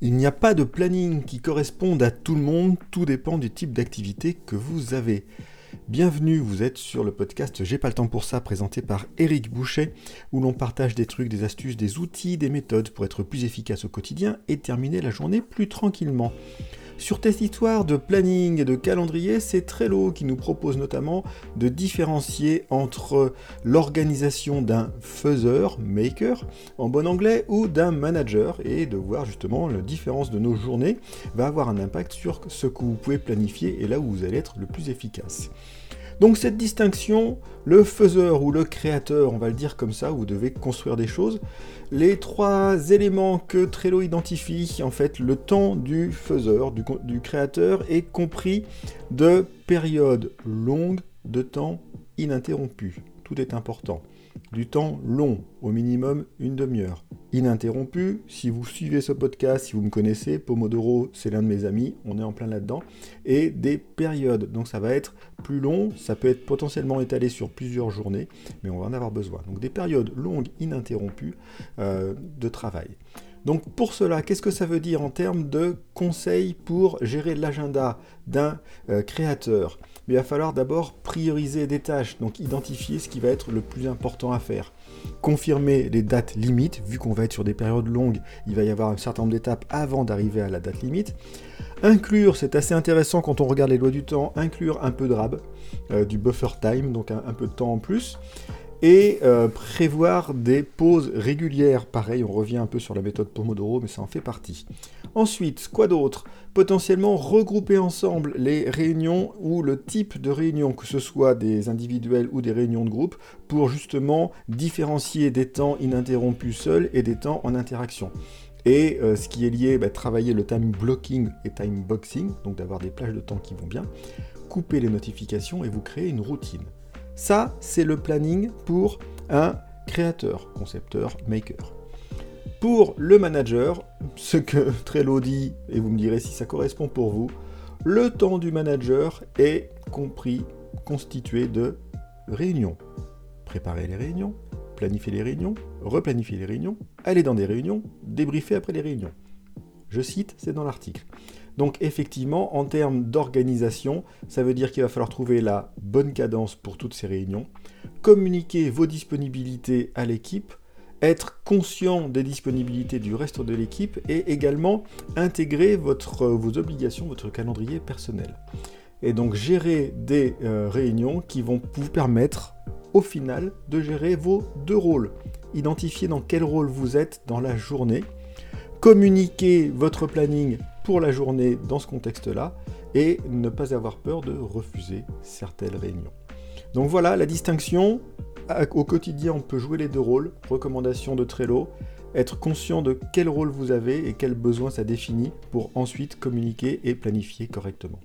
Il n'y a pas de planning qui corresponde à tout le monde, tout dépend du type d'activité que vous avez. Bienvenue, vous êtes sur le podcast J'ai pas le temps pour ça, présenté par Eric Boucher, où l'on partage des trucs, des astuces, des outils, des méthodes pour être plus efficace au quotidien et terminer la journée plus tranquillement. Sur cette histoire de planning et de calendrier, c'est Trello qui nous propose notamment de différencier entre l'organisation d'un faiseur, maker, en bon anglais, ou d'un manager, et de voir justement la différence de nos journées va avoir un impact sur ce que vous pouvez planifier et là où vous allez être le plus efficace. Donc cette distinction, le faiseur ou le créateur, on va le dire comme ça, vous devez construire des choses. Les trois éléments que Trello identifie, en fait, le temps du faiseur, du, créateur, est compris de périodes longues de temps ininterrompues. Tout est important du temps long, au minimum une demi-heure. Ininterrompu, si vous suivez ce podcast, si vous me connaissez, Pomodoro, c'est l'un de mes amis, on est en plein là-dedans, et des périodes. Donc ça va être plus long, ça peut être potentiellement étalé sur plusieurs journées, mais on va en avoir besoin. Donc des périodes longues, ininterrompues euh, de travail. Donc pour cela, qu'est-ce que ça veut dire en termes de conseils pour gérer l'agenda d'un euh, créateur? Mais il va falloir d'abord prioriser des tâches, donc identifier ce qui va être le plus important à faire. Confirmer les dates limites, vu qu'on va être sur des périodes longues, il va y avoir un certain nombre d'étapes avant d'arriver à la date limite. Inclure, c'est assez intéressant quand on regarde les lois du temps, inclure un peu de RAB, euh, du buffer time, donc un peu de temps en plus et euh, prévoir des pauses régulières. Pareil, on revient un peu sur la méthode Pomodoro, mais ça en fait partie. Ensuite, quoi d'autre? Potentiellement regrouper ensemble les réunions ou le type de réunion, que ce soit des individuels ou des réunions de groupe, pour justement différencier des temps ininterrompus seuls et des temps en interaction. Et euh, ce qui est lié, bah, travailler le time blocking et time boxing, donc d'avoir des plages de temps qui vont bien, couper les notifications et vous créer une routine. Ça, c'est le planning pour un créateur, concepteur, maker. Pour le manager, ce que Trello dit, et vous me direz si ça correspond pour vous, le temps du manager est compris, constitué de réunions. Préparer les réunions, planifier les réunions, replanifier les réunions, aller dans des réunions, débriefer après les réunions. Je cite, c'est dans l'article. Donc effectivement, en termes d'organisation, ça veut dire qu'il va falloir trouver la bonne cadence pour toutes ces réunions, communiquer vos disponibilités à l'équipe, être conscient des disponibilités du reste de l'équipe et également intégrer votre, vos obligations, votre calendrier personnel. Et donc gérer des euh, réunions qui vont vous permettre au final de gérer vos deux rôles. Identifier dans quel rôle vous êtes dans la journée, communiquer votre planning pour la journée dans ce contexte-là et ne pas avoir peur de refuser certaines réunions. Donc voilà la distinction. Au quotidien, on peut jouer les deux rôles. Recommandation de Trello. Être conscient de quel rôle vous avez et quels besoins ça définit pour ensuite communiquer et planifier correctement.